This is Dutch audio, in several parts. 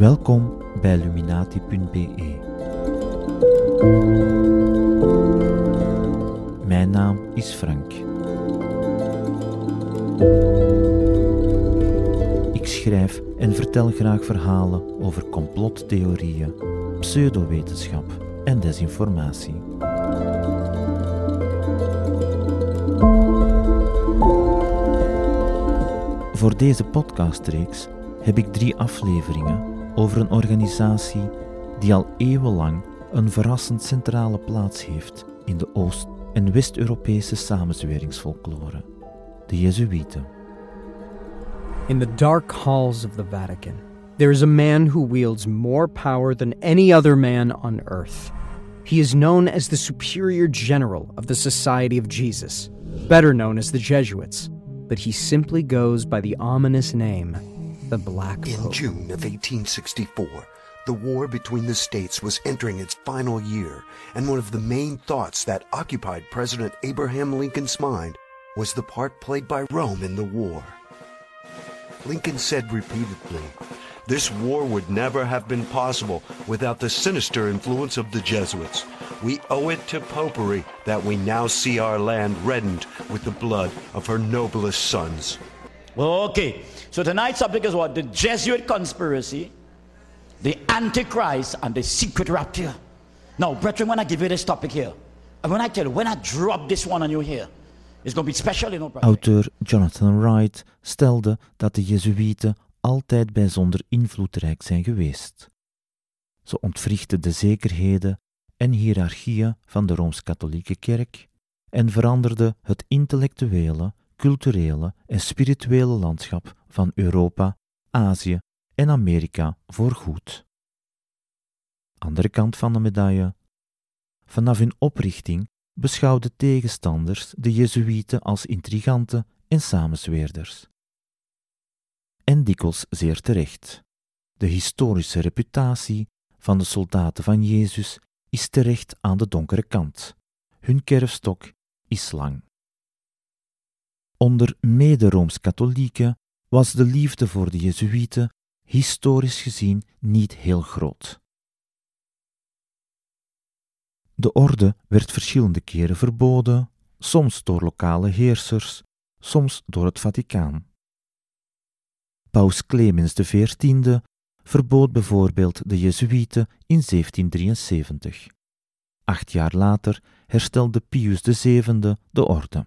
Welkom bij Illuminati.be. Mijn naam is Frank. Ik schrijf en vertel graag verhalen over complottheorieën, pseudowetenschap en desinformatie. Voor deze podcastreeks heb ik drie afleveringen over een organisatie die al eeuwenlang een verrassend centrale plaats heeft in de Oost- en West-Europese samenzweringsfolklore, de Jezuïeten. In the dark halls of the Vatican, there is a man who wields more power than any other man on earth. He is known as the Superior General of the Society of Jesus, better known as the Jesuits, but he simply goes by the ominous name, the Black In Pope. June of 1864, the war between the states was entering its final year, and one of the main thoughts that occupied President Abraham Lincoln's mind was the part played by Rome in the war. Lincoln said repeatedly, This war would never have been possible without the sinister influence of the Jesuits. We owe it to popery that we now see our land reddened with the blood of her noblest sons. Okay, so tonight's subject is what? The Jesuit conspiracy, the Antichrist, and the secret rapture. Now, brethren, when I give you this topic here, and when I tell you, when I drop this one on you here, it's going to be special, you know, brethren. Auteur Jonathan Wright stelde dat de Jezuïeten altijd bijzonder invloedrijk zijn geweest. Ze ontwrichten de zekerheden en hiërarchieën van de Rooms-Katholieke Kerk en veranderden het intellectuele, culturele en spirituele landschap van Europa, Azië en Amerika voorgoed. Andere kant van de medaille. Vanaf hun oprichting beschouwden tegenstanders de Jezuïeten als intriganten en samenzweerders. En dikwijls zeer terecht. De historische reputatie van de soldaten van Jezus is terecht aan de donkere kant. Hun kerfstok is lang. Onder mede-Rooms-Katholieken was de liefde voor de Jezuïeten historisch gezien niet heel groot. De orde werd verschillende keren verboden, soms door lokale heersers, soms door het Vaticaan. Paus Clemens XIV verbood bijvoorbeeld de Jezuïeten in 1773. Acht jaar later herstelde Pius VII de orde.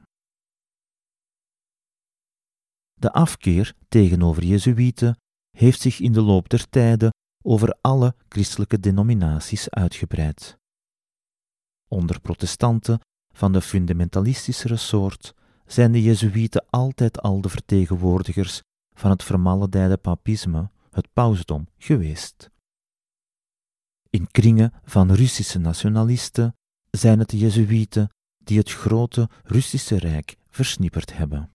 De afkeer tegenover Jezuïeten heeft zich in de loop der tijden over alle christelijke denominaties uitgebreid. Onder protestanten van de fundamentalistischere soort zijn de Jezuïeten altijd al de vertegenwoordigers van het vermaledijde papisme, het pausdom, geweest. In kringen van Russische nationalisten zijn het de Jezuïeten die het grote Russische Rijk versnipperd hebben.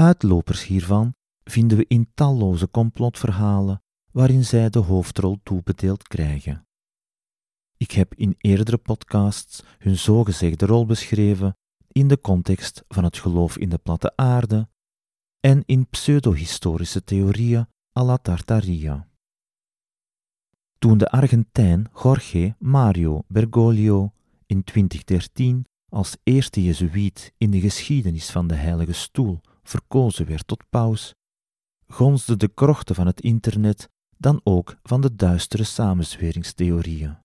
Uitlopers hiervan vinden we in talloze complotverhalen waarin zij de hoofdrol toebedeeld krijgen. Ik heb in eerdere podcasts hun zogezegde rol beschreven in de context van het geloof in de platte aarde en in pseudohistorische theorieën à la Tartaria. Toen de Argentijn Jorge Mario Bergoglio in 2013 als eerste Jezuïet in de geschiedenis van de Heilige Stoel verkozen werd tot paus, gonsden de krochten van het internet dan ook van de duistere samenzweringstheorieën.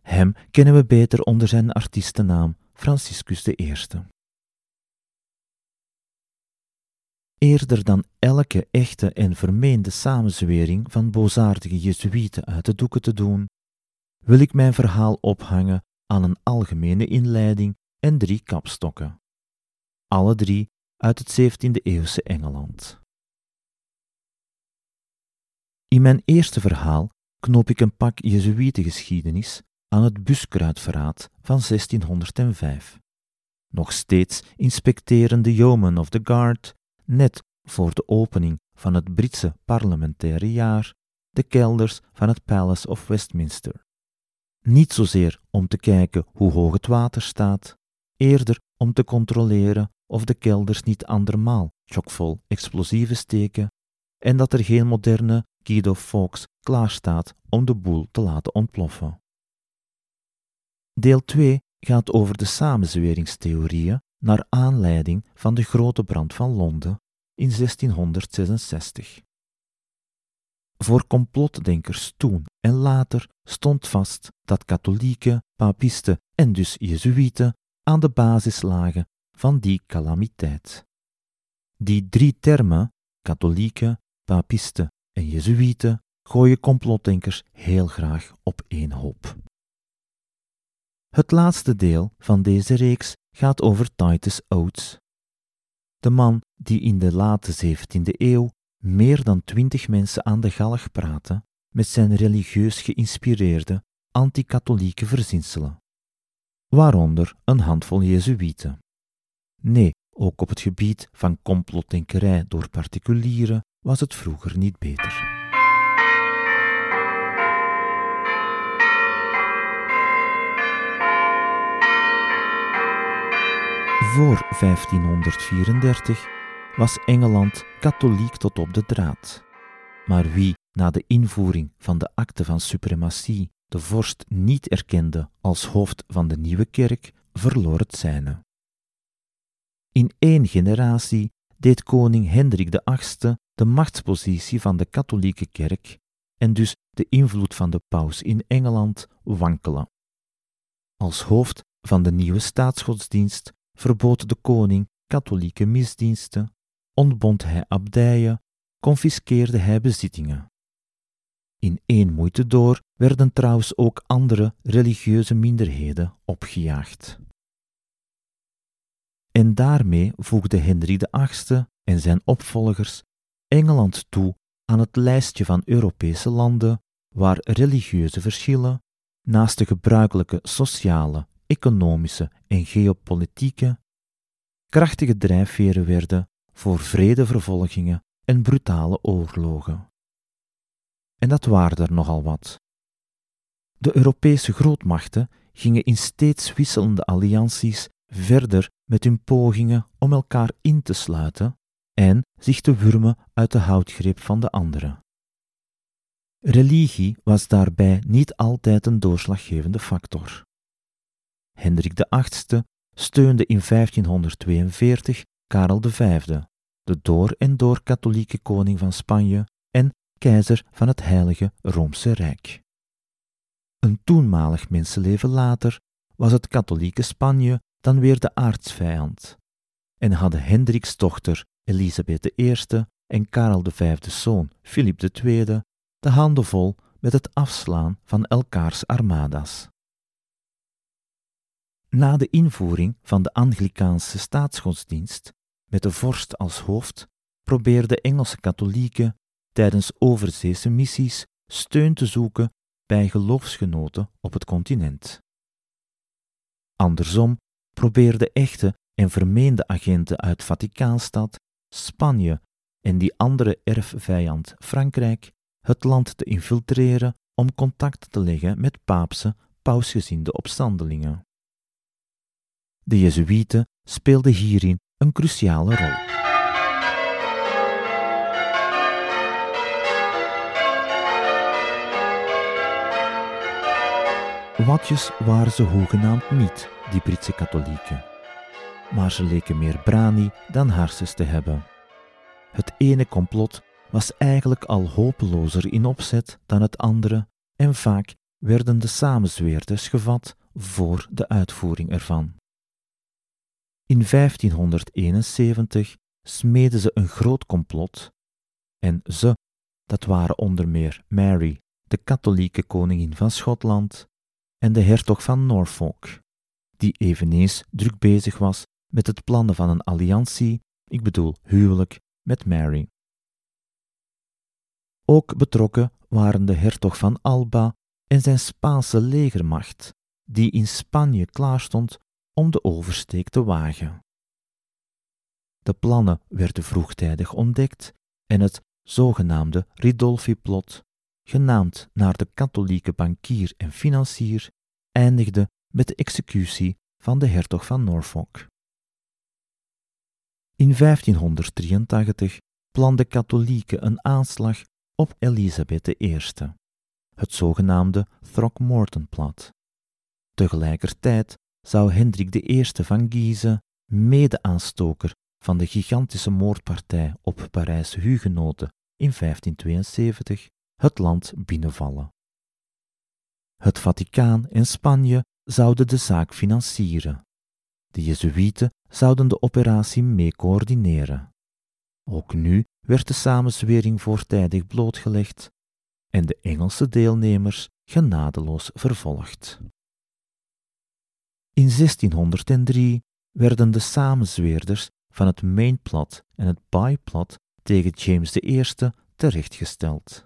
Hem kennen we beter onder zijn artiestennaam Franciscus I. Eerder dan elke echte en vermeende samenzwering van boosaardige Jezuïeten uit de doeken te doen, wil ik mijn verhaal ophangen aan een algemene inleiding en drie kapstokken. Alle drie uit het 17e-eeuwse Engeland. In mijn eerste verhaal knoop ik een pak Jezuïetengeschiedenis aan het buskruidverraad van 1605. Nog steeds inspecteren de Yeomen of the Guard, net voor de opening van het Britse parlementaire jaar, de kelders van het Palace of Westminster. Niet zozeer om te kijken hoe hoog het water staat, eerder om te controleren of de kelders niet andermaal chockvol explosieven steken en dat er geen moderne Guido Fawkes klaarstaat om de boel te laten ontploffen. Deel 2 gaat over de samenzweringstheorieën naar aanleiding van de grote brand van Londen in 1666. Voor complotdenkers toen en later stond vast dat katholieken, papisten en dus jezuïeten aan de basis lagen van die calamiteit. Die drie termen, katholieken, papisten en jezuïeten, gooien complotdenkers heel graag op één hoop. Het laatste deel van deze reeks gaat over Titus Oates, de man die in de late 17e eeuw meer dan twintig mensen aan de galg praatte met zijn religieus geïnspireerde anti-katholieke verzinselen, waaronder een handvol Jezuïeten. Nee, ook op het gebied van complotdenkerij door particulieren was het vroeger niet beter. Voor 1534 was Engeland katholiek tot op de draad. Maar wie na de invoering van de akte van suprematie de vorst niet erkende als hoofd van de nieuwe kerk, verloor het zijne. In één generatie deed koning Hendrik VIII de machtspositie van de katholieke kerk en dus de invloed van de paus in Engeland wankelen. Als hoofd van de nieuwe staatsgodsdienst verbood de koning katholieke misdiensten, ontbond hij abdijen, confiskeerde hij bezittingen. In één moeite door werden trouwens ook andere religieuze minderheden opgejaagd. En daarmee voegde Henry VIII en zijn opvolgers Engeland toe aan het lijstje van Europese landen waar religieuze verschillen, naast de gebruikelijke sociale, economische en geopolitieke, krachtige drijfveren werden voor vredevervolgingen en brutale oorlogen. En dat waren er nogal wat. De Europese grootmachten gingen in steeds wisselende allianties verder met hun pogingen om elkaar in te sluiten en zich te wurmen uit de houtgreep van de anderen. Religie was daarbij niet altijd een doorslaggevende factor. Hendrik VIII steunde in 1542 Karel V, de door en door katholieke koning van Spanje en keizer van het Heilige Roomse Rijk. Een toenmalig mensenleven later was het katholieke Spanje dan weer de aartsvijand en hadden Hendriks dochter Elisabeth I en Karel V zoon Filip II de handen vol met het afslaan van elkaars armadas. Na de invoering van de Anglikaanse staatsgodsdienst met de vorst als hoofd, probeerden Engelse katholieken tijdens overzeese missies steun te zoeken bij geloofsgenoten op het continent. Andersom probeerden echte en vermeende agenten uit Vaticaanstad, Spanje en die andere erfvijand Frankrijk het land te infiltreren om contact te leggen met paapse, pausgezinde opstandelingen. De Jezuïeten speelden hierin een cruciale rol. Watjes waren ze hoegenaamd niet, die Britse katholieken. Maar ze leken meer brani dan harsens te hebben. Het ene complot was eigenlijk al hopelozer in opzet dan het andere en vaak werden de samenzweerders gevat voor de uitvoering ervan. In 1571 smeden ze een groot complot en ze, dat waren onder meer Mary, de katholieke koningin van Schotland, en de hertog van Norfolk, die eveneens druk bezig was met het plannen van een alliantie, ik bedoel huwelijk, met Mary. Ook betrokken waren de hertog van Alba en zijn Spaanse legermacht, die in Spanje klaarstond om de oversteek te wagen. De plannen werden vroegtijdig ontdekt en het zogenaamde Ridolfi-plot, genaamd naar de katholieke bankier en financier, eindigde met de executie van de hertog van Norfolk. In 1583 plande katholieken een aanslag op Elisabeth I, het zogenaamde Throckmortonplat. Tegelijkertijd zou Hendrik I van Guise, mede-aanstoker van de gigantische moordpartij op Parijse hugenoten in 1572, het land binnenvallen. Het Vaticaan en Spanje zouden de zaak financieren. De Jezuïeten zouden de operatie mee coördineren. Ook nu werd de samenzwering voortijdig blootgelegd en de Engelse deelnemers genadeloos vervolgd. In 1603 werden de samenzweerders van het Mainplat en het Byplat tegen James I terechtgesteld.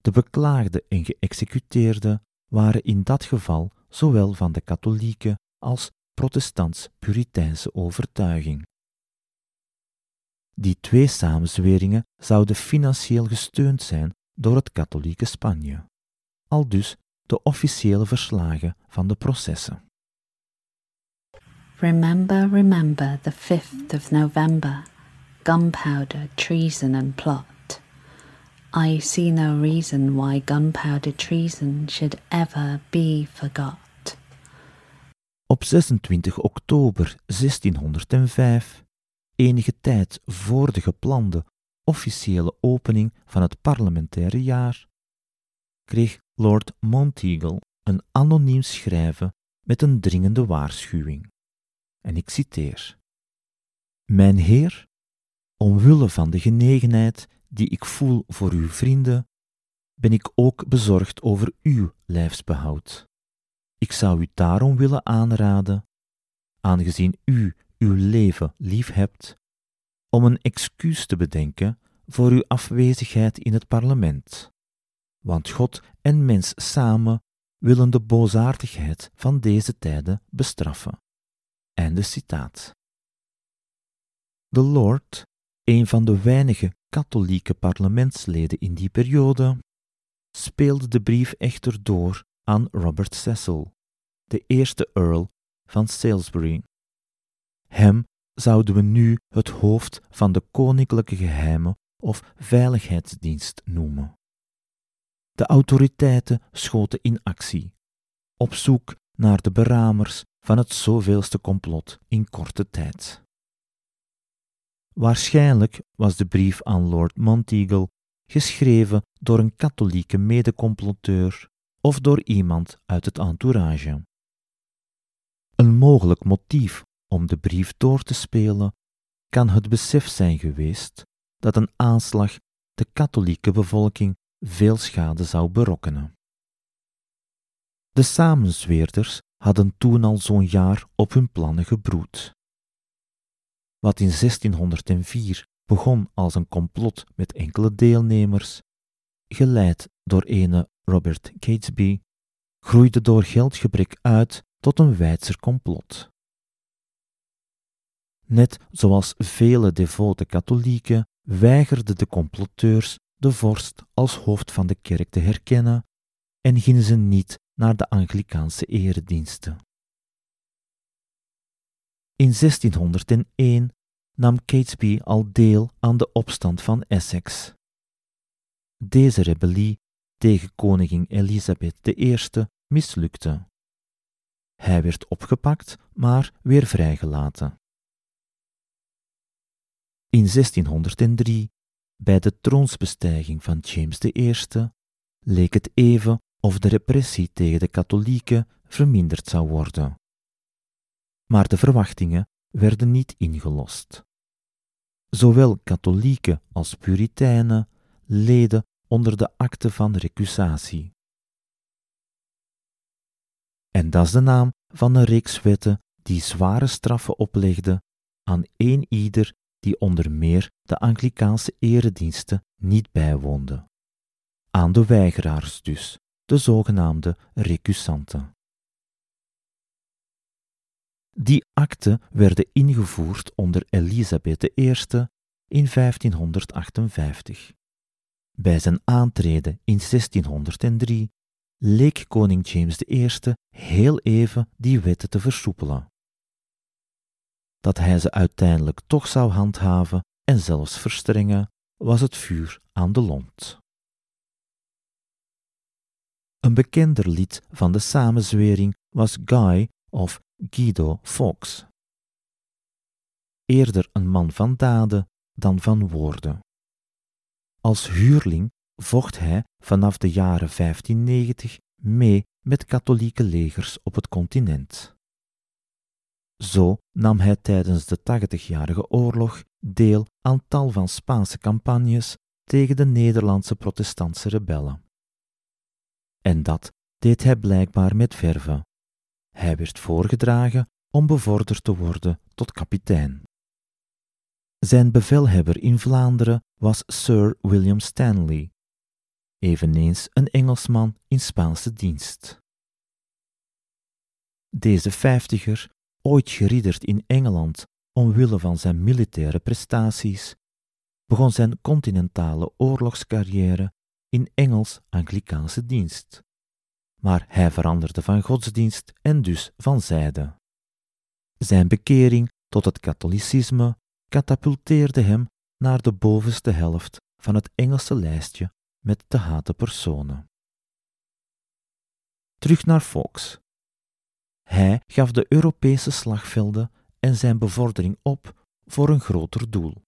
De beklaagde en geëxecuteerde waren in dat geval zowel van de katholieke als protestants-puriteinse overtuiging. Die twee samenzweringen zouden financieel gesteund zijn door het katholieke Spanje, al dus de officiële verslagen van de processen. Remember, remember the 5th of November, gunpowder, treason and plot. I see no reason why gunpowder treason should ever be forgot. Op 26 oktober 1605 enige tijd voor de geplande officiële opening van het parlementaire jaar, kreeg Lord Monteagle een anoniem schrijven met een dringende waarschuwing. En ik citeer: Mijn heer, omwille van de genegenheid die ik voel voor uw vrienden, ben ik ook bezorgd over uw lijfsbehoud. Ik zou u daarom willen aanraden, aangezien u uw leven lief hebt, om een excuus te bedenken voor uw afwezigheid in het parlement. Want God en mens samen willen de boosaardigheid van deze tijden bestraffen. Einde citaat. De Lord, een van de weinige katholieke parlementsleden in die periode, speelde de brief echter door aan Robert Cecil, de eerste Earl van Salisbury. Hem zouden we nu het hoofd van de koninklijke geheimen of veiligheidsdienst noemen. De autoriteiten schoten in actie, op zoek naar de beramers van het zoveelste complot in korte tijd. Waarschijnlijk was de brief aan Lord Monteagle geschreven door een katholieke medecomploteur of door iemand uit het entourage. Een mogelijk motief om de brief door te spelen kan het besef zijn geweest dat een aanslag de katholieke bevolking veel schade zou berokkenen. De samenzweerders hadden toen al zo'n jaar op hun plannen gebroed. Wat in 1604 begon als een complot met enkele deelnemers, geleid door ene Robert Catesby, groeide door geldgebrek uit tot een wijdser complot. Net zoals vele devote katholieken weigerden de comploteurs de vorst als hoofd van de kerk te herkennen en gingen ze niet naar de Anglikaanse erediensten. In 1601 nam Catesby al deel aan de opstand van Essex. Deze rebellie tegen koningin Elisabeth I mislukte. Hij werd opgepakt, maar weer vrijgelaten. In 1603, bij de troonsbestijging van James I, leek het even of de repressie tegen de katholieken verminderd zou worden. Maar de verwachtingen werden niet ingelost. Zowel katholieken als puriteinen leden onder de akte van recusatie. En dat is de naam van een reeks wetten die zware straffen oplegde aan één ieder die onder meer de Anglikaanse erediensten niet bijwoonde. Aan de weigeraars dus, de zogenaamde recusanten. Die akten werden ingevoerd onder Elisabeth I in 1558. Bij zijn aantreden in 1603 leek koning James I heel even die wetten te versoepelen. Dat hij ze uiteindelijk toch zou handhaven en zelfs verstrengen, was het vuur aan de lont. Een bekender lied van de samenzwering was Guy of Guido Fawkes. Eerder een man van daden dan van woorden. Als huurling vocht hij vanaf de jaren 1590 mee met katholieke legers op het continent. Zo nam hij tijdens de Tachtigjarige Oorlog deel aan tal van Spaanse campagnes tegen de Nederlandse protestantse rebellen. En dat deed hij blijkbaar met verve. Hij werd voorgedragen om bevorderd te worden tot kapitein. Zijn bevelhebber in Vlaanderen was Sir William Stanley, eveneens een Engelsman in Spaanse dienst. Deze vijftiger, ooit geridderd in Engeland omwille van zijn militaire prestaties, begon zijn continentale oorlogscarrière in Engels-Anglikaanse dienst. Maar hij veranderde van godsdienst en dus van zijde. Zijn bekering tot het katholicisme katapulteerde hem naar de bovenste helft van het Engelse lijstje met te hate personen. Terug naar Fox. Hij gaf de Europese slagvelden en zijn bevordering op voor een groter doel.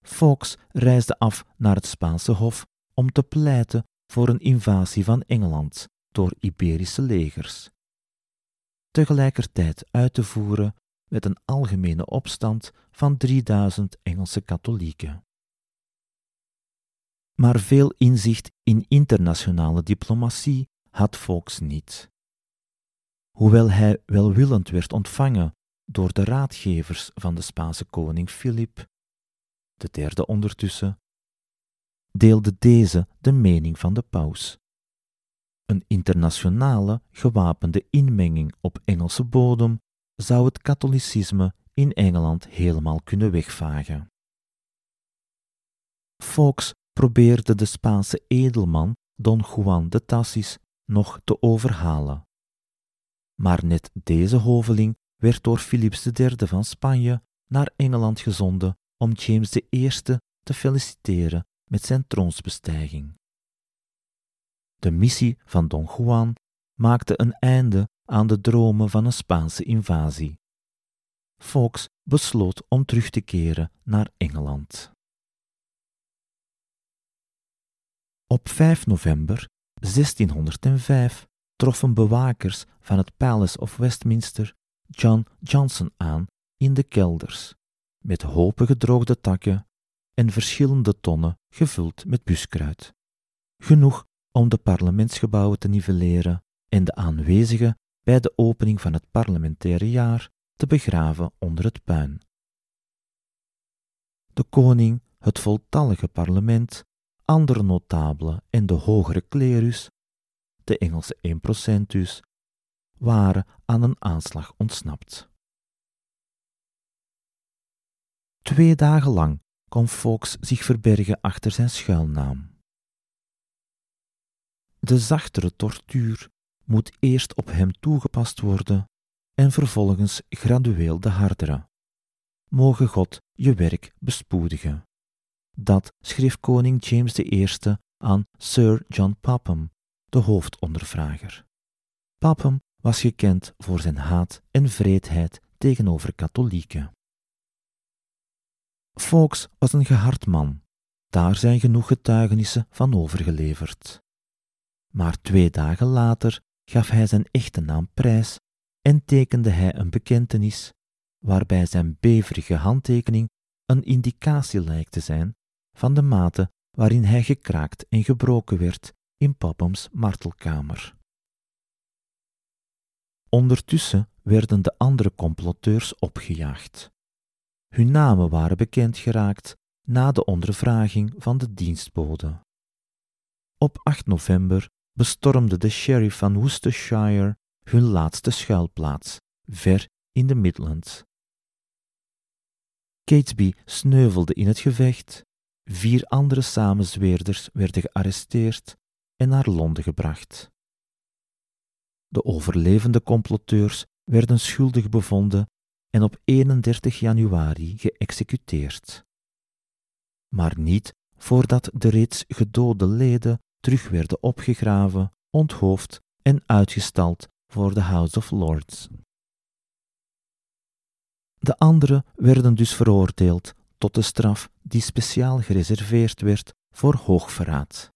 Fox reisde af naar het Spaanse Hof om te pleiten voor een invasie van Engeland door Iberische legers. Tegelijkertijd uit te voeren met een algemene opstand van 3000 Engelse katholieken. Maar veel inzicht in internationale diplomatie had Fox niet. Hoewel hij welwillend werd ontvangen door de raadgevers van de Spaanse koning Filip, de derde ondertussen, deelde deze de mening van de paus. Een internationale gewapende inmenging op Engelse bodem zou het katholicisme in Engeland helemaal kunnen wegvagen. Fox probeerde de Spaanse edelman Don Juan de Tassis nog te overhalen. Maar net deze hoveling werd door Philips III van Spanje naar Engeland gezonden om James I te feliciteren met zijn troonsbestijging. De missie van Don Juan maakte een einde aan de dromen van een Spaanse invasie. Fox besloot om terug te keren naar Engeland. Op 5 november 1605 troffen bewakers van het Palace of Westminster John Johnson aan in de kelders, met hopen gedroogde takken en verschillende tonnen gevuld met buskruid. Genoeg om de parlementsgebouwen te nivelleren en de aanwezigen bij de opening van het parlementaire jaar te begraven onder het puin. De koning, het voltallige parlement, andere notabelen en de hogere klerus, de Engelse 1% dus, waren aan een aanslag ontsnapt. Twee dagen lang kon Fox zich verbergen achter zijn schuilnaam. De zachtere tortuur moet eerst op hem toegepast worden en vervolgens gradueel de hardere. Moge God je werk bespoedigen. Dat schreef koning James I aan Sir John Popham, de hoofdondervrager. Popham was gekend voor zijn haat en vreedheid tegenover katholieken. Fox was een gehard man, daar zijn genoeg getuigenissen van overgeleverd. Maar twee dagen later gaf hij zijn echte naam prijs en tekende hij een bekentenis waarbij zijn beverige handtekening een indicatie lijkt te zijn van de mate waarin hij gekraakt en gebroken werd in Pophams martelkamer. Ondertussen werden de andere comploteurs opgejaagd. Hun namen waren bekend geraakt na de ondervraging van de dienstbode. Op 8 november bestormde de sheriff van Worcestershire hun laatste schuilplaats, ver in de Midlands. Catesby sneuvelde in het gevecht, vier andere samenzweerders werden gearresteerd en naar Londen gebracht. De overlevende comploteurs werden schuldig bevonden en op 31 januari geëxecuteerd. maar niet voordat de reeds gedode leden terug werden opgegraven, onthoofd en uitgestald voor de House of Lords. De anderen werden dus veroordeeld tot de straf die speciaal gereserveerd werd voor hoogverraad.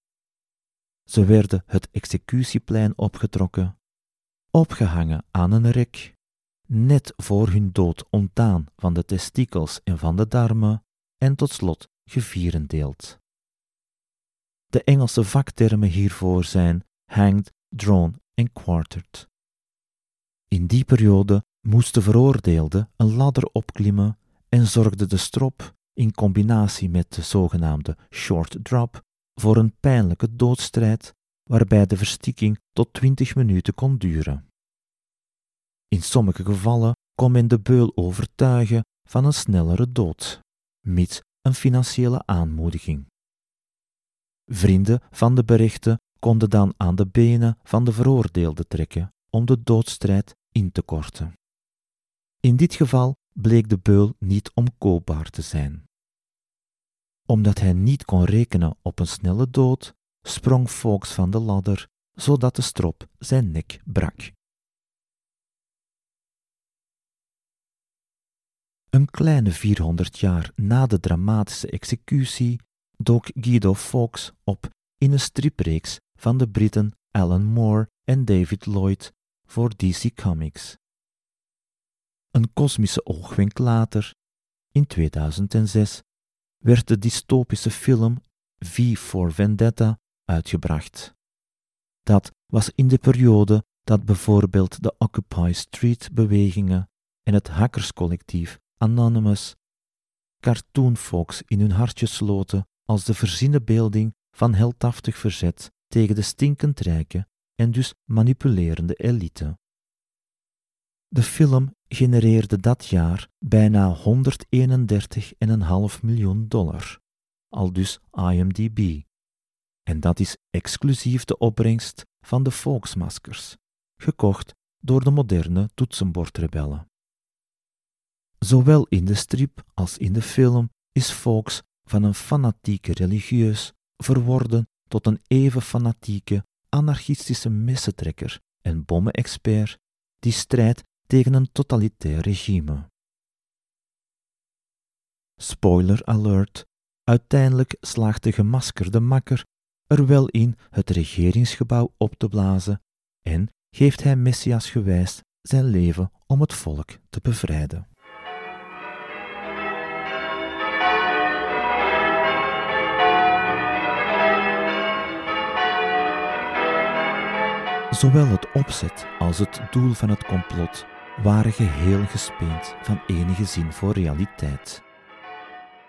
Ze werden het executieplein opgetrokken, opgehangen aan een rek, net voor hun dood ontdaan van de testikels en van de darmen en tot slot gevierendeeld. De Engelse vaktermen hiervoor zijn hanged, drawn en quartered. In die periode moest de een ladder opklimmen en zorgde de strop, in combinatie met de zogenaamde short drop, voor een pijnlijke doodstrijd waarbij de verstikking tot twintig minuten kon duren. In sommige gevallen kon men de beul overtuigen van een snellere dood, mits een financiële aanmoediging. Vrienden van de berichten konden dan aan de benen van de veroordeelde trekken om de doodstrijd in te korten. In dit geval bleek de beul niet omkoopbaar te zijn. Omdat hij niet kon rekenen op een snelle dood, sprong Fawkes van de ladder, zodat de strop zijn nek brak. Een kleine 400 jaar na de dramatische executie dook Guido Fawkes op in een stripreeks van de Britten Alan Moore en David Lloyd voor DC Comics. Een kosmische oogwenk later, in 2006, werd de dystopische film V for Vendetta uitgebracht. Dat was in de periode dat bijvoorbeeld de Occupy Street-bewegingen en het hackerscollectief Anonymous Cartoon Fox in hun hartje sloten als de verzinnen beelding van heldhaftig verzet tegen de stinkend rijke en dus manipulerende elite. De film genereerde dat jaar bijna 131,5 miljoen dollar, al dus IMDb. En dat is exclusief de opbrengst van de volksmaskers, gekocht door de moderne toetsenbordrebellen. Zowel in de strip als in de film is Fox van een fanatieke religieus verworden tot een even fanatieke anarchistische messentrekker en bommenexpert die strijdt tegen een totalitair regime. Spoiler alert: uiteindelijk slaagt de gemaskerde makker er wel in het regeringsgebouw op te blazen en geeft hij Messias gewijs zijn leven om het volk te bevrijden. Zowel het opzet als het doel van het complot waren geheel gespeend van enige zin voor realiteit.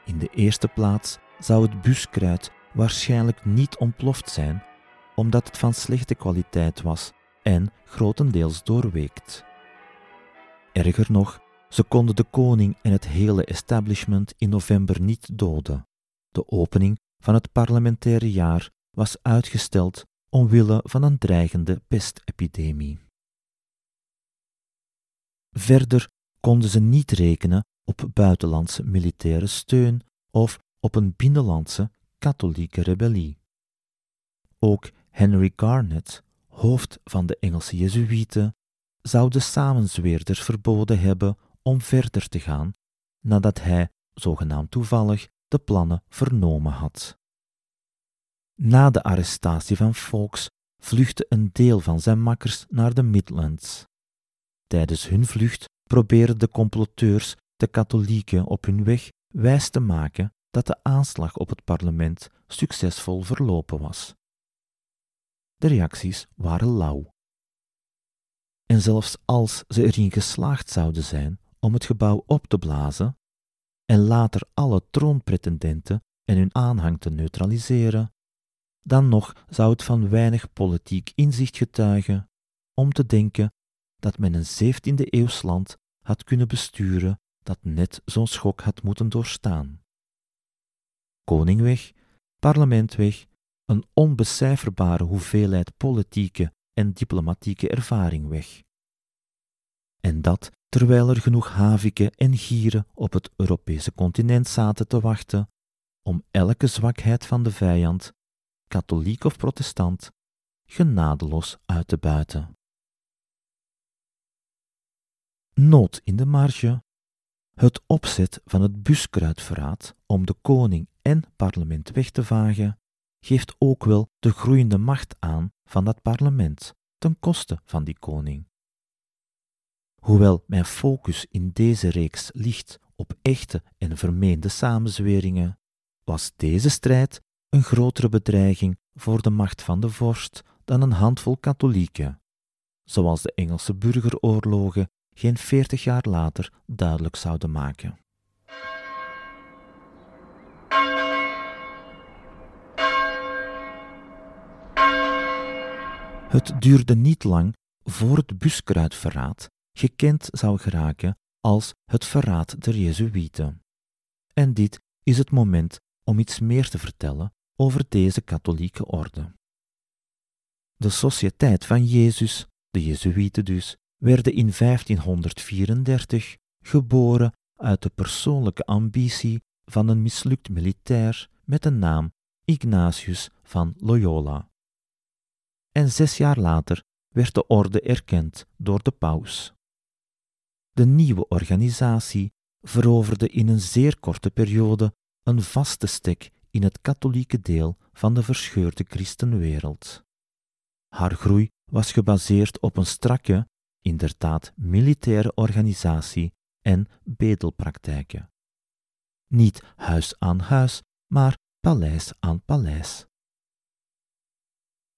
In de eerste plaats zou het buskruid waarschijnlijk niet ontploft zijn, omdat het van slechte kwaliteit was en grotendeels doorweekt. Erger nog, ze konden de koning en het hele establishment in november niet doden. De opening van het parlementaire jaar was uitgesteld omwille van een dreigende pestepidemie. Verder konden ze niet rekenen op buitenlandse militaire steun of op een binnenlandse katholieke rebellie. Ook Henry Garnet, hoofd van de Engelse Jezuïeten, zou de samenzweerders verboden hebben om verder te gaan nadat hij, zogenaamd toevallig, de plannen vernomen had. Na de arrestatie van Fawkes vluchtte een deel van zijn makkers naar de Midlands. Tijdens hun vlucht probeerden de comploteurs de katholieken op hun weg wijs te maken dat de aanslag op het parlement succesvol verlopen was. De reacties waren lauw. En zelfs als ze erin geslaagd zouden zijn om het gebouw op te blazen en later alle troonpretendenten en hun aanhang te neutraliseren, dan nog zou het van weinig politiek inzicht getuigen om te denken dat men een 17e eeuws land had kunnen besturen dat net zo'n schok had moeten doorstaan. Koning weg, parlement weg, een onbecijferbare hoeveelheid politieke en diplomatieke ervaring weg. En dat terwijl er genoeg haviken en gieren op het Europese continent zaten te wachten om elke zwakheid van de vijand, katholiek of protestant, genadeloos uit te buiten. Nood in de marge. Het opzet van het buskruidverraad om de koning en parlement weg te vagen, geeft ook wel de groeiende macht aan van dat parlement ten koste van die koning. Hoewel mijn focus in deze reeks ligt op echte en vermeende samenzweringen, was deze strijd een grotere bedreiging voor de macht van de vorst dan een handvol katholieken, zoals de Engelse burgeroorlogen geen veertig jaar later duidelijk zouden maken. Het duurde niet lang voor het buskruidverraad gekend zou geraken als het verraad der Jezuïeten. En dit is het moment om iets meer te vertellen over deze katholieke orde. De Sociëteit van Jezus, de Jezuïeten dus, werden in 1534 geboren uit de persoonlijke ambitie van een mislukt militair met de naam Ignatius van Loyola. En zes jaar later werd de orde erkend door de paus. De nieuwe organisatie veroverde in een zeer korte periode een vaste stek in het katholieke deel van de verscheurde christenwereld. Haar groei was gebaseerd op een strakke, inderdaad militaire organisatie en bedelpraktijken. Niet huis aan huis, maar paleis aan paleis.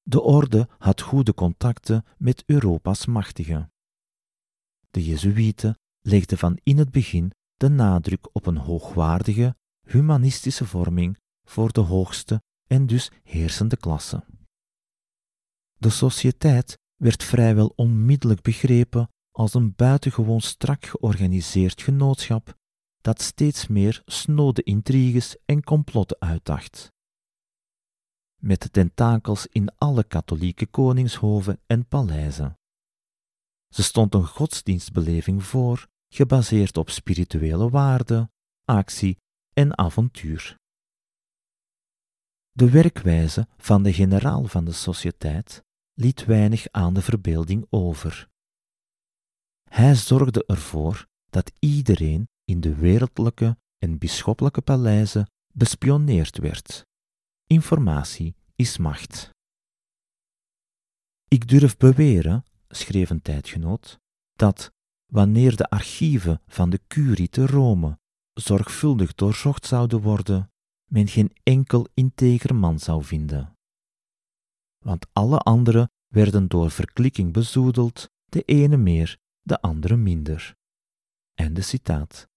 De orde had goede contacten met Europa's machtigen. De Jezuïeten legden van in het begin de nadruk op een hoogwaardige, humanistische vorming voor de hoogste en dus heersende klasse. De sociëteit werd vrijwel onmiddellijk begrepen als een buitengewoon strak georganiseerd genootschap dat steeds meer snode intriges en complotten uitdacht. Met tentakels in alle katholieke koningshoven en paleizen. Ze stond een godsdienstbeleving voor, gebaseerd op spirituele waarden, actie en avontuur. De werkwijze van de generaal van de sociëteit liet weinig aan de verbeelding over. Hij zorgde ervoor dat iedereen in de wereldlijke en bisschoppelijke paleizen bespioneerd werd. Informatie is macht. Ik durf beweren, schreef een tijdgenoot, dat wanneer de archieven van de curie te Rome zorgvuldig doorzocht zouden worden, men geen enkel integer man zou vinden. Want alle anderen werden door verklikking bezoedeld, de ene meer, de andere minder. Einde citaat.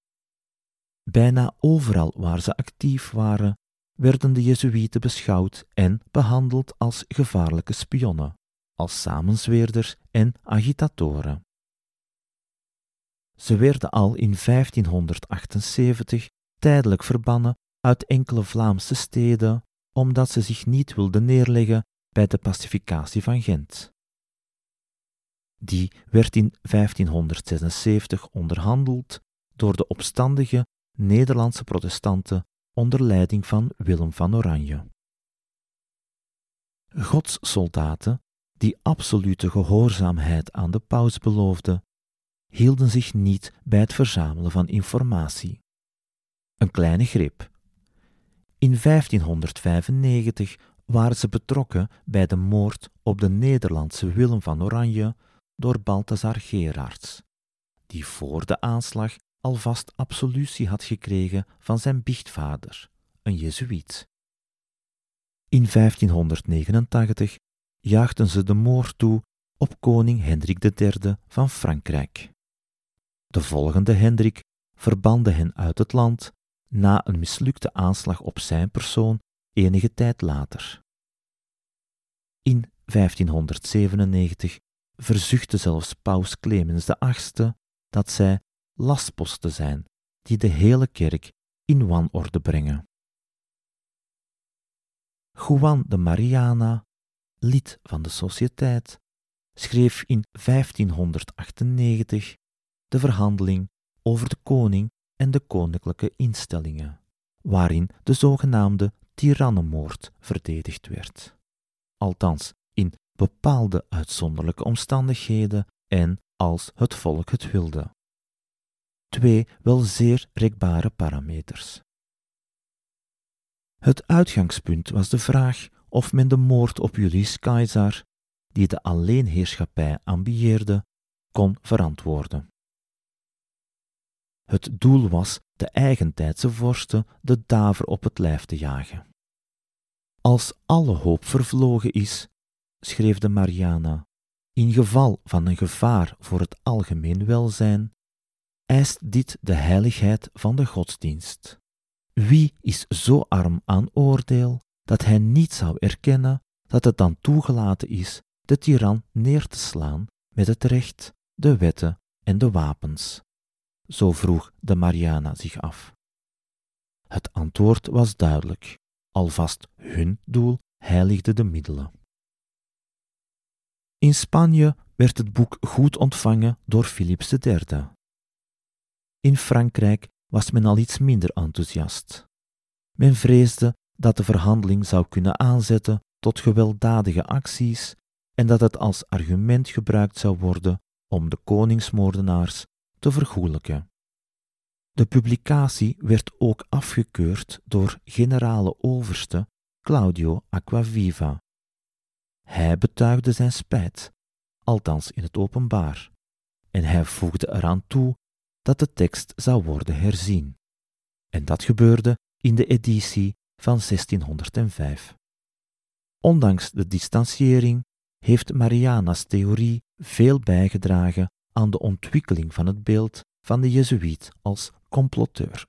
Bijna overal waar ze actief waren, werden de Jezuïeten beschouwd en behandeld als gevaarlijke spionnen, als samenzweerders en agitatoren. Ze werden al in 1578 tijdelijk verbannen uit enkele Vlaamse steden, omdat ze zich niet wilden neerleggen bij de pacificatie van Gent. Die werd in 1576 onderhandeld door de opstandige Nederlandse protestanten onder leiding van Willem van Oranje. Godssoldaten, die absolute gehoorzaamheid aan de paus beloofden, hielden zich niet bij het verzamelen van informatie. Een kleine grip. In 1595 waren ze betrokken bij de moord op de Nederlandse Willem van Oranje door Balthazar Gerards, die voor de aanslag alvast absolutie had gekregen van zijn biechtvader, een Jezuïet. In 1589 jaagden ze de moord toe op koning Hendrik III van Frankrijk. De volgende Hendrik verbande hen uit het land na een mislukte aanslag op zijn persoon enige tijd later. In 1597 verzuchtte zelfs paus Clemens VIII dat zij lastposten zijn die de hele kerk in wanorde brengen. Juan de Mariana, lid van de Sociëteit, schreef in 1598 de verhandeling over de koning en de koninklijke instellingen, waarin de zogenaamde tirannenmoord verdedigd werd. Althans, in bepaalde uitzonderlijke omstandigheden en als het volk het wilde. Twee wel zeer rekbare parameters. Het uitgangspunt was de vraag of men de moord op Julius Caesar, die de alleenheerschappij ambieerde, kon verantwoorden. Het doel was de eigentijdse vorsten de daver op het lijf te jagen. Als alle hoop vervlogen is, schreef de Mariana, in geval van een gevaar voor het algemeen welzijn, eist dit de heiligheid van de godsdienst. Wie is zo arm aan oordeel dat hij niet zou erkennen dat het dan toegelaten is de tiran neer te slaan met het recht, de wetten en de wapens? Zo vroeg de Mariana zich af. Het antwoord was duidelijk, alvast hun doel heiligde de middelen. In Spanje werd het boek goed ontvangen door Philips III. In Frankrijk was men al iets minder enthousiast. Men vreesde dat de verhandeling zou kunnen aanzetten tot gewelddadige acties en dat het als argument gebruikt zou worden om de koningsmoordenaars te vergoelijken. De publicatie werd ook afgekeurd door generale overste Claudio Acquaviva. Hij betuigde zijn spijt, althans in het openbaar, en hij voegde eraan toe dat de tekst zou worden herzien. En dat gebeurde in de editie van 1605. Ondanks de distanciering heeft Mariana's theorie veel bijgedragen aan de ontwikkeling van het beeld van de Jezuïet als comploteur.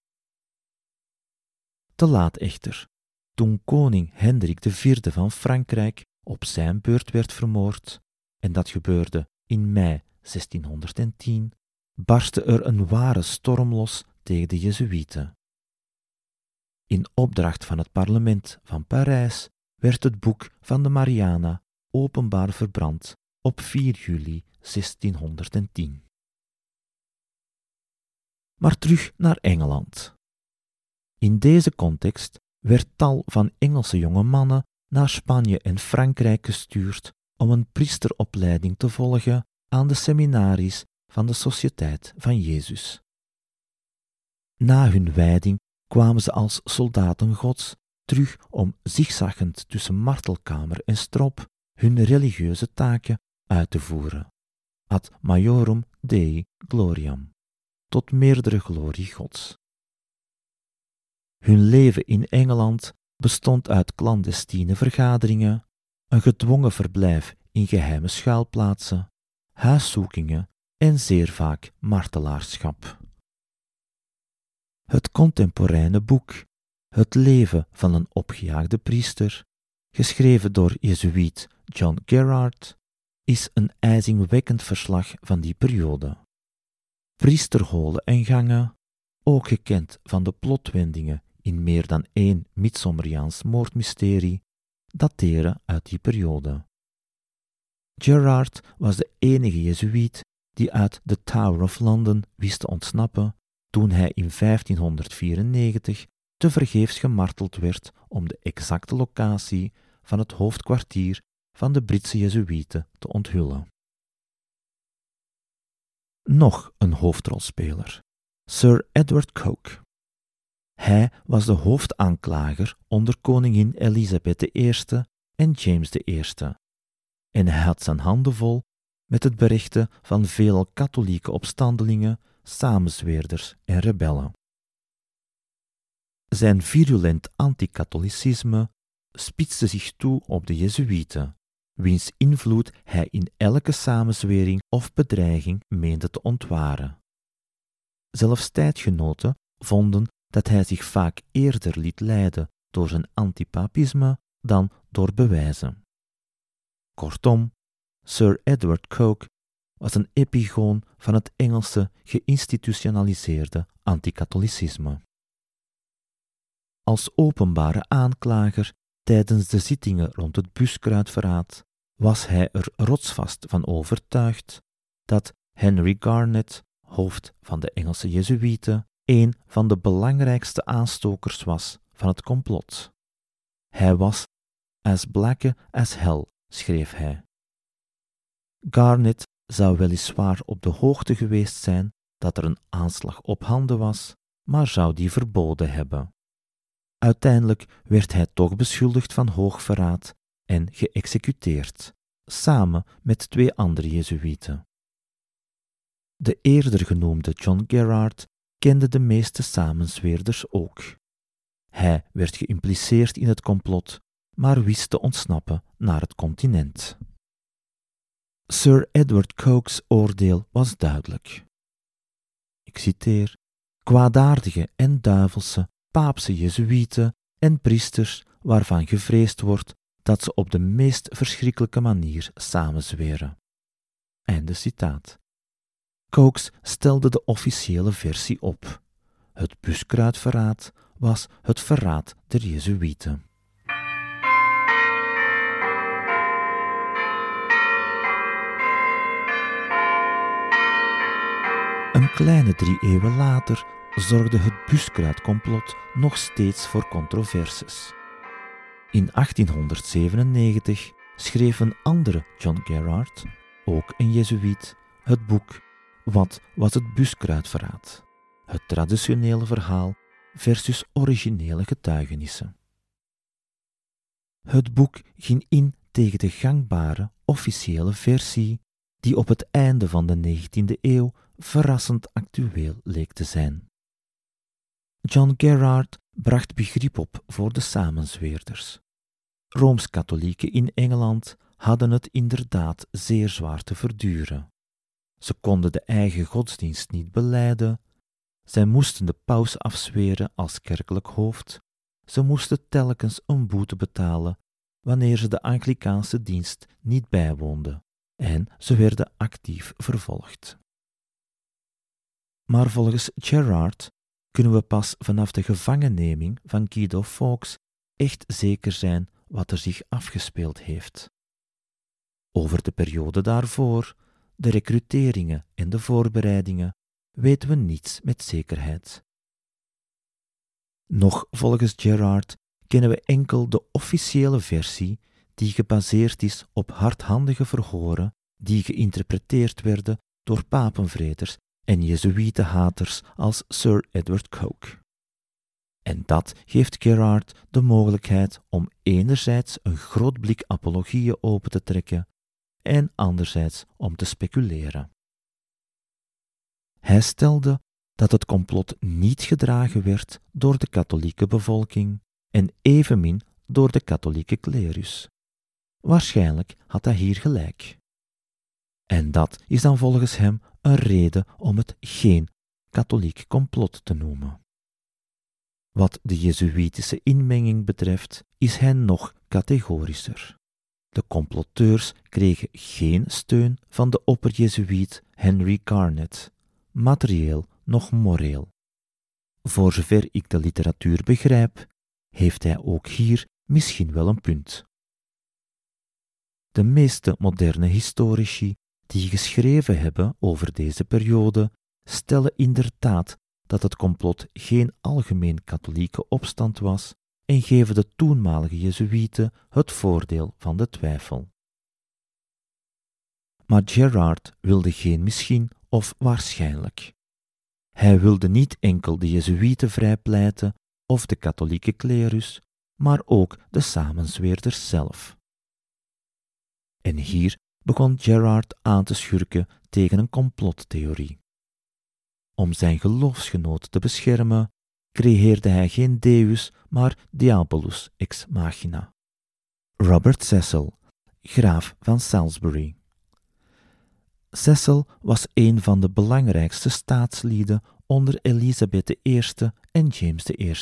Te laat echter, toen koning Hendrik IV van Frankrijk op zijn beurt werd vermoord, en dat gebeurde in mei 1610, barstte er een ware storm los tegen de Jezuïeten. In opdracht van het parlement van Parijs werd het boek van de Mariana openbaar verbrand op 4 juli 1610. Maar terug naar Engeland. In deze context werd tal van Engelse jonge mannen naar Spanje en Frankrijk gestuurd om een priesteropleiding te volgen aan de seminaries van de Sociëteit van Jezus. Na hun wijding kwamen ze als soldaten Gods terug om zigzaggend tussen martelkamer en strop hun religieuze taken uit te voeren. Ad majorum Dei gloriam, tot meerdere glorie Gods. Hun leven in Engeland bestond uit clandestine vergaderingen, een gedwongen verblijf in geheime schuilplaatsen, huiszoekingen en zeer vaak martelaarschap. Het contemporaine boek Het leven van een opgejaagde priester, geschreven door Jezuïet John Gerard, is een ijzingwekkend verslag van die periode. Priesterholen en gangen, ook gekend van de plotwendingen in meer dan één Midsommeriaans moordmysterie, dateren uit die periode. Gerard was de enige Jezuïet die uit de Tower of London wist te ontsnappen toen hij in 1594 tevergeefs gemarteld werd om de exacte locatie van het hoofdkwartier van de Britse Jezuïeten te onthullen. Nog een hoofdrolspeler, Sir Edward Coke. Hij was de hoofdaanklager onder koningin Elisabeth I en James I, en hij had zijn handen vol met het berichten van veel katholieke opstandelingen, samenzweerders en rebellen. Zijn virulent anticatholicisme spitste zich toe op de Jezuïeten, wiens invloed hij in elke samenzwering of bedreiging meende te ontwaren. Zelfs tijdgenoten vonden dat hij zich vaak eerder liet leiden door zijn antipapisme dan door bewijzen. Kortom, Sir Edward Coke was een epigoon van het Engelse geïnstitutionaliseerde anticatholicisme. Als openbare aanklager tijdens de zittingen rond het buskruidverraad was hij er rotsvast van overtuigd dat Henry Garnet, hoofd van de Engelse Jezuïeten, een van de belangrijkste aanstokers was van het complot. Hij was as black as hell, schreef hij. Garnet zou weliswaar op de hoogte geweest zijn dat er een aanslag op handen was, maar zou die verboden hebben. Uiteindelijk werd hij toch beschuldigd van hoogverraad en geëxecuteerd, samen met twee andere Jezuïeten. De eerder genoemde John Gerard kende de meeste samenzweerders ook. Hij werd geïmpliceerd in het complot, maar wist te ontsnappen naar het continent. Sir Edward Coke's oordeel was duidelijk. Ik citeer: Kwaadaardige en duivelse paapse jezuïeten en priesters waarvan gevreesd wordt dat ze op de meest verschrikkelijke manier samenzweren. Einde citaat. Cokes stelde de officiële versie op. Het buskruidverraad was het verraad der Jezuïeten. Een kleine drie eeuwen later zorgde het buskruidcomplot nog steeds voor controverses. In 1897 schreef een andere John Gerard, ook een Jezuïet, het boek Wat was het buskruidverraad? Het traditionele verhaal versus originele getuigenissen. Het boek ging in tegen de gangbare officiële versie, die op het einde van de 19e eeuw verrassend actueel leek te zijn. John Gerard bracht begrip op voor de samenzweerders. Rooms-katholieken in Engeland hadden het inderdaad zeer zwaar te verduren. Ze konden de eigen godsdienst niet beleiden, zij moesten de paus afzweren als kerkelijk hoofd, ze moesten telkens een boete betalen wanneer ze de Anglikaanse dienst niet bijwoonden, en ze werden actief vervolgd. Maar volgens Gerard kunnen we pas vanaf de gevangenneming van Guido Fawkes echt zeker zijn wat er zich afgespeeld heeft. Over de periode daarvoor, de recruteringen en de voorbereidingen weten we niets met zekerheid. Nog volgens Gerard kennen we enkel de officiële versie die gebaseerd is op hardhandige verhoren die geïnterpreteerd werden door papenvreters en Jezuïetenhaters als Sir Edward Coke. En dat geeft Gerard de mogelijkheid om enerzijds een groot blik apologieën open te trekken en anderzijds om te speculeren. Hij stelde dat het complot niet gedragen werd door de katholieke bevolking en evenmin door de katholieke klerus. Waarschijnlijk had hij hier gelijk. En dat is dan volgens hem een reden om het geen katholiek complot te noemen. Wat de Jezuïtische inmenging betreft, is hij nog categorischer. De comploteurs kregen geen steun van de opperjezuïet Henry Garnet, materieel noch moreel. Voor zover ik de literatuur begrijp, heeft hij ook hier misschien wel een punt. De meeste moderne historici die geschreven hebben over deze periode stellen inderdaad dat het complot geen algemeen katholieke opstand was en geven de toenmalige Jezuïeten het voordeel van de twijfel. Maar Gerard wilde geen misschien of waarschijnlijk. Hij wilde niet enkel de Jezuïeten vrijpleiten of de katholieke klerus, maar ook de samenzweerders zelf. En hier begon Gerard aan te schurken tegen een complottheorie. Om zijn geloofsgenoot te beschermen, creëerde hij geen deus, maar diabolus ex machina. Robert Cecil, graaf van Salisbury. Cecil was een van de belangrijkste staatslieden onder Elisabeth I en James I,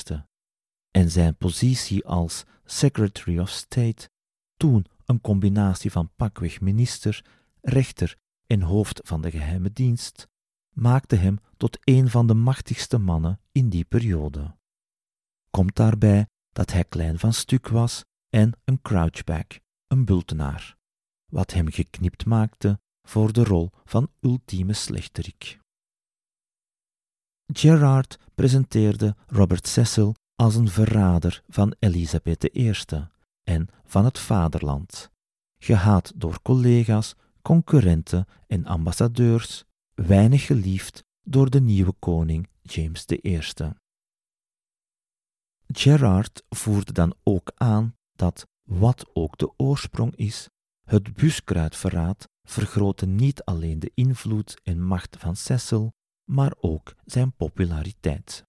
en zijn positie als Secretary of State, toen een combinatie van pakweg minister, rechter en hoofd van de geheime dienst, maakte hem tot een van de machtigste mannen in die periode. Komt daarbij dat hij klein van stuk was en een crouchback, een bultenaar, wat hem geknipt maakte voor de rol van ultieme slechterik. Gerard presenteerde Robert Cecil als een verrader van Elisabeth I en van het vaderland, gehaat door collega's, concurrenten en ambassadeurs, weinig geliefd door de nieuwe koning James I. Gerard voerde dan ook aan dat, wat ook de oorsprong is, het buskruidverraad vergrootte niet alleen de invloed en macht van Cecil, maar ook zijn populariteit.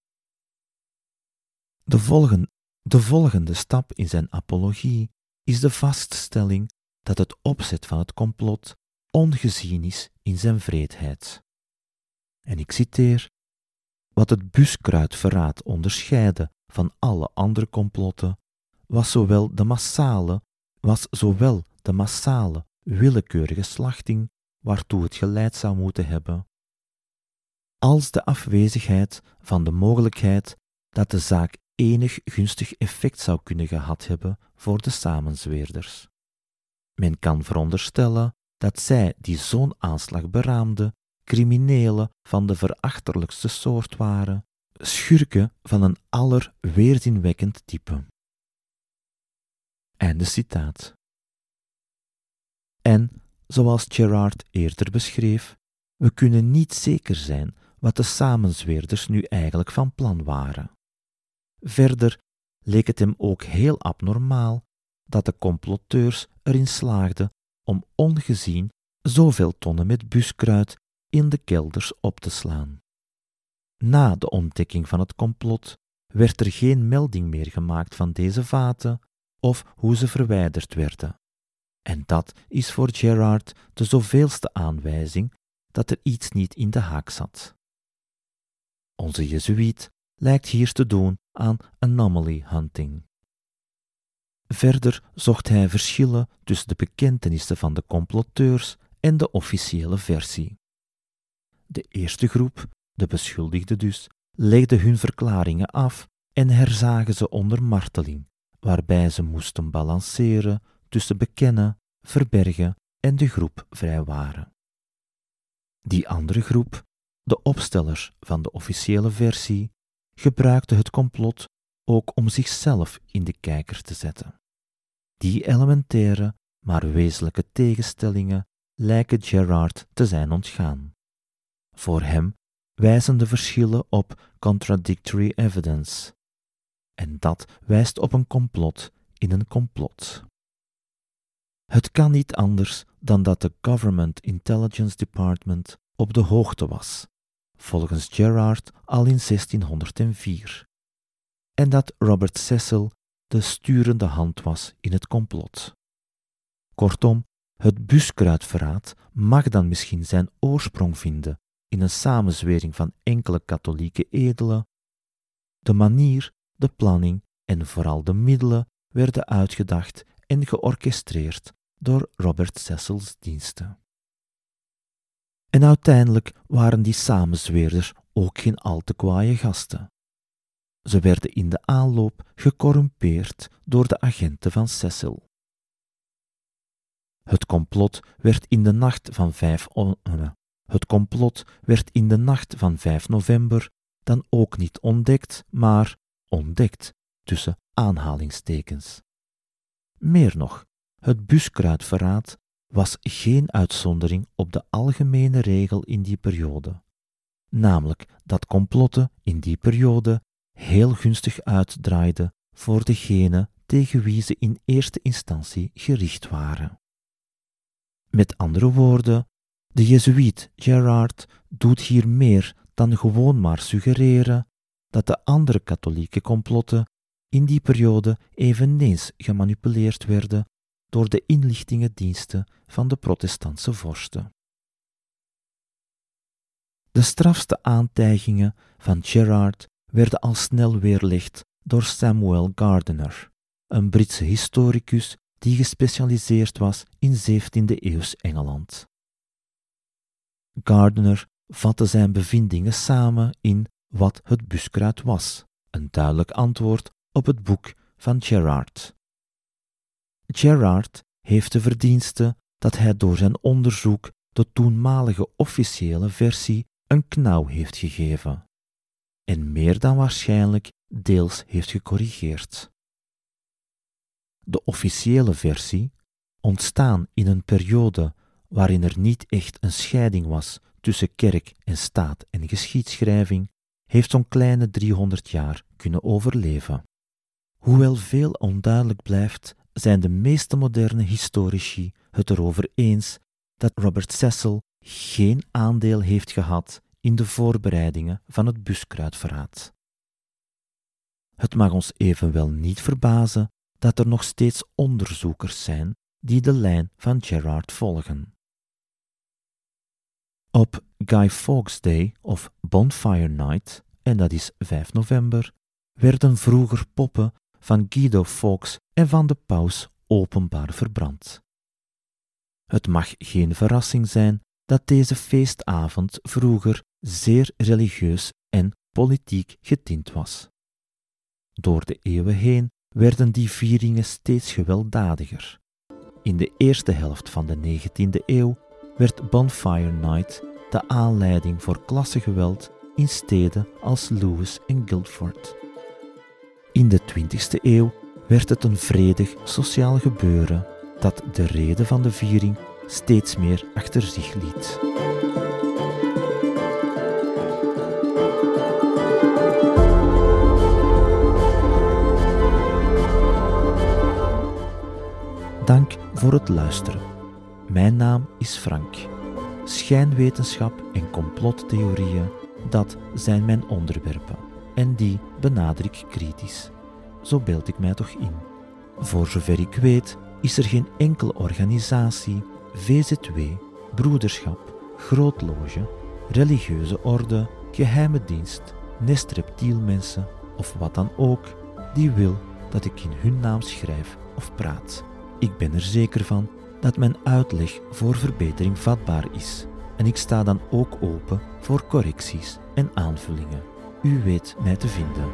De volgende, de volgende stap in zijn apologie is de vaststelling dat het opzet van het complot ongezien is in zijn vreedheid. En ik citeer: Wat het buskruidverraad onderscheidde van alle andere complotten, was zowel de massale, was zowel de massale, willekeurige slachting waartoe het geleid zou moeten hebben, als de afwezigheid van de mogelijkheid dat de zaak enig gunstig effect zou kunnen gehad hebben voor de samenzweerders. Men kan veronderstellen dat zij die zo'n aanslag beraamden, criminelen van de verachtelijkste soort waren, schurken van een allerweerzinwekkend type. Einde citaat. En, zoals Gerard eerder beschreef, we kunnen niet zeker zijn wat de samenzweerders nu eigenlijk van plan waren. Verder leek het hem ook heel abnormaal dat de comploteurs erin slaagden om ongezien zoveel tonnen met buskruid in de kelders op te slaan. Na de ontdekking van het complot werd er geen melding meer gemaakt van deze vaten of hoe ze verwijderd werden. En dat is voor Gerard de zoveelste aanwijzing dat er iets niet in de haak zat. Onze Jezuïet lijkt hier te doen aan anomaly hunting. Verder zocht hij verschillen tussen de bekentenissen van de comploteurs en de officiële versie. De eerste groep, de beschuldigden dus, legde hun verklaringen af en herzagen ze onder marteling, waarbij ze moesten balanceren tussen bekennen, verbergen en de groep vrijwaren. Die andere groep, de opstellers van de officiële versie, gebruikte het complot ook om zichzelf in de kijker te zetten. Die elementaire, maar wezenlijke tegenstellingen lijken Gerard te zijn ontgaan. Voor hem wijzen de verschillen op contradictory evidence. En dat wijst op een complot in een complot. Het kan niet anders dan dat de Government Intelligence Department op de hoogte was, volgens Gerard al in 1604, en dat Robert Cecil de sturende hand was in het complot. Kortom, het buskruidverraad mag dan misschien zijn oorsprong vinden in een samenzwering van enkele katholieke edelen. De manier, de planning en vooral de middelen werden uitgedacht en georchestreerd door Robert Cecil's diensten. En uiteindelijk waren die samenzweerders ook geen al te kwaaie gasten. Ze werden in de aanloop gecorrumpeerd door de agenten van Cecil. Het complot werd in de nacht van 5 het complot werd in de nacht van 5 november dan ook niet ontdekt, maar ontdekt tussen aanhalingstekens. Meer nog, het buskruidverraad was geen uitzondering op de algemene regel in die periode, namelijk dat complotten in die periode heel gunstig uitdraaiden voor degene tegen wie ze in eerste instantie gericht waren. Met andere woorden, de Jezuïet Gerard doet hier meer dan gewoon maar suggereren dat de andere katholieke complotten in die periode eveneens gemanipuleerd werden door de inlichtingendiensten van de protestantse vorsten. De strafste aantijgingen van Gerard werden al snel weerlegd door Samuel Gardiner, een Britse historicus die gespecialiseerd was in 17e-eeuws Engeland. Gardner vatte zijn bevindingen samen in Wat het buskruid was, een duidelijk antwoord op het boek van Gerard. Gerard heeft de verdienste dat hij door zijn onderzoek de toenmalige officiële versie een knauw heeft gegeven. en meer dan waarschijnlijk deels heeft gecorrigeerd. De officiële versie, ontstaan in een periode waarin er niet echt een scheiding was tussen kerk en staat en geschiedschrijving, heeft zo'n kleine 300 jaar kunnen overleven. Hoewel veel onduidelijk blijft, zijn de meeste moderne historici het erover eens dat Robert Cecil geen aandeel heeft gehad in de voorbereidingen van het buskruidverraad. Het mag ons evenwel niet verbazen dat er nog steeds onderzoekers zijn die de lijn van Gerard volgen. Op Guy Fawkes Day of Bonfire Night, en dat is 5 november, werden vroeger poppen van Guido Fawkes en van de paus openbaar verbrand. Het mag geen verrassing zijn dat deze feestavond vroeger zeer religieus en politiek getint was. Door de eeuwen heen werden die vieringen steeds gewelddadiger. In de eerste helft van de 19e eeuw werd Bonfire Night de aanleiding voor klassegeweld in steden als Lewis en Guildford. In de 20e eeuw werd het een vredig sociaal gebeuren dat de reden van de viering steeds meer achter zich liet. Dank voor het luisteren. Mijn naam is Frank. Schijnwetenschap en complottheorieën, dat zijn mijn onderwerpen. En die benader ik kritisch. Zo beeld ik mij toch in. Voor zover ik weet, is er geen enkele organisatie, VZW, broederschap, grootloge, religieuze orde, geheime dienst, nest reptielmensen of wat dan ook, die wil dat ik in hun naam schrijf of praat. Ik ben er zeker van dat mijn uitleg voor verbetering vatbaar is en ik sta dan ook open voor correcties en aanvullingen. U weet mij te vinden.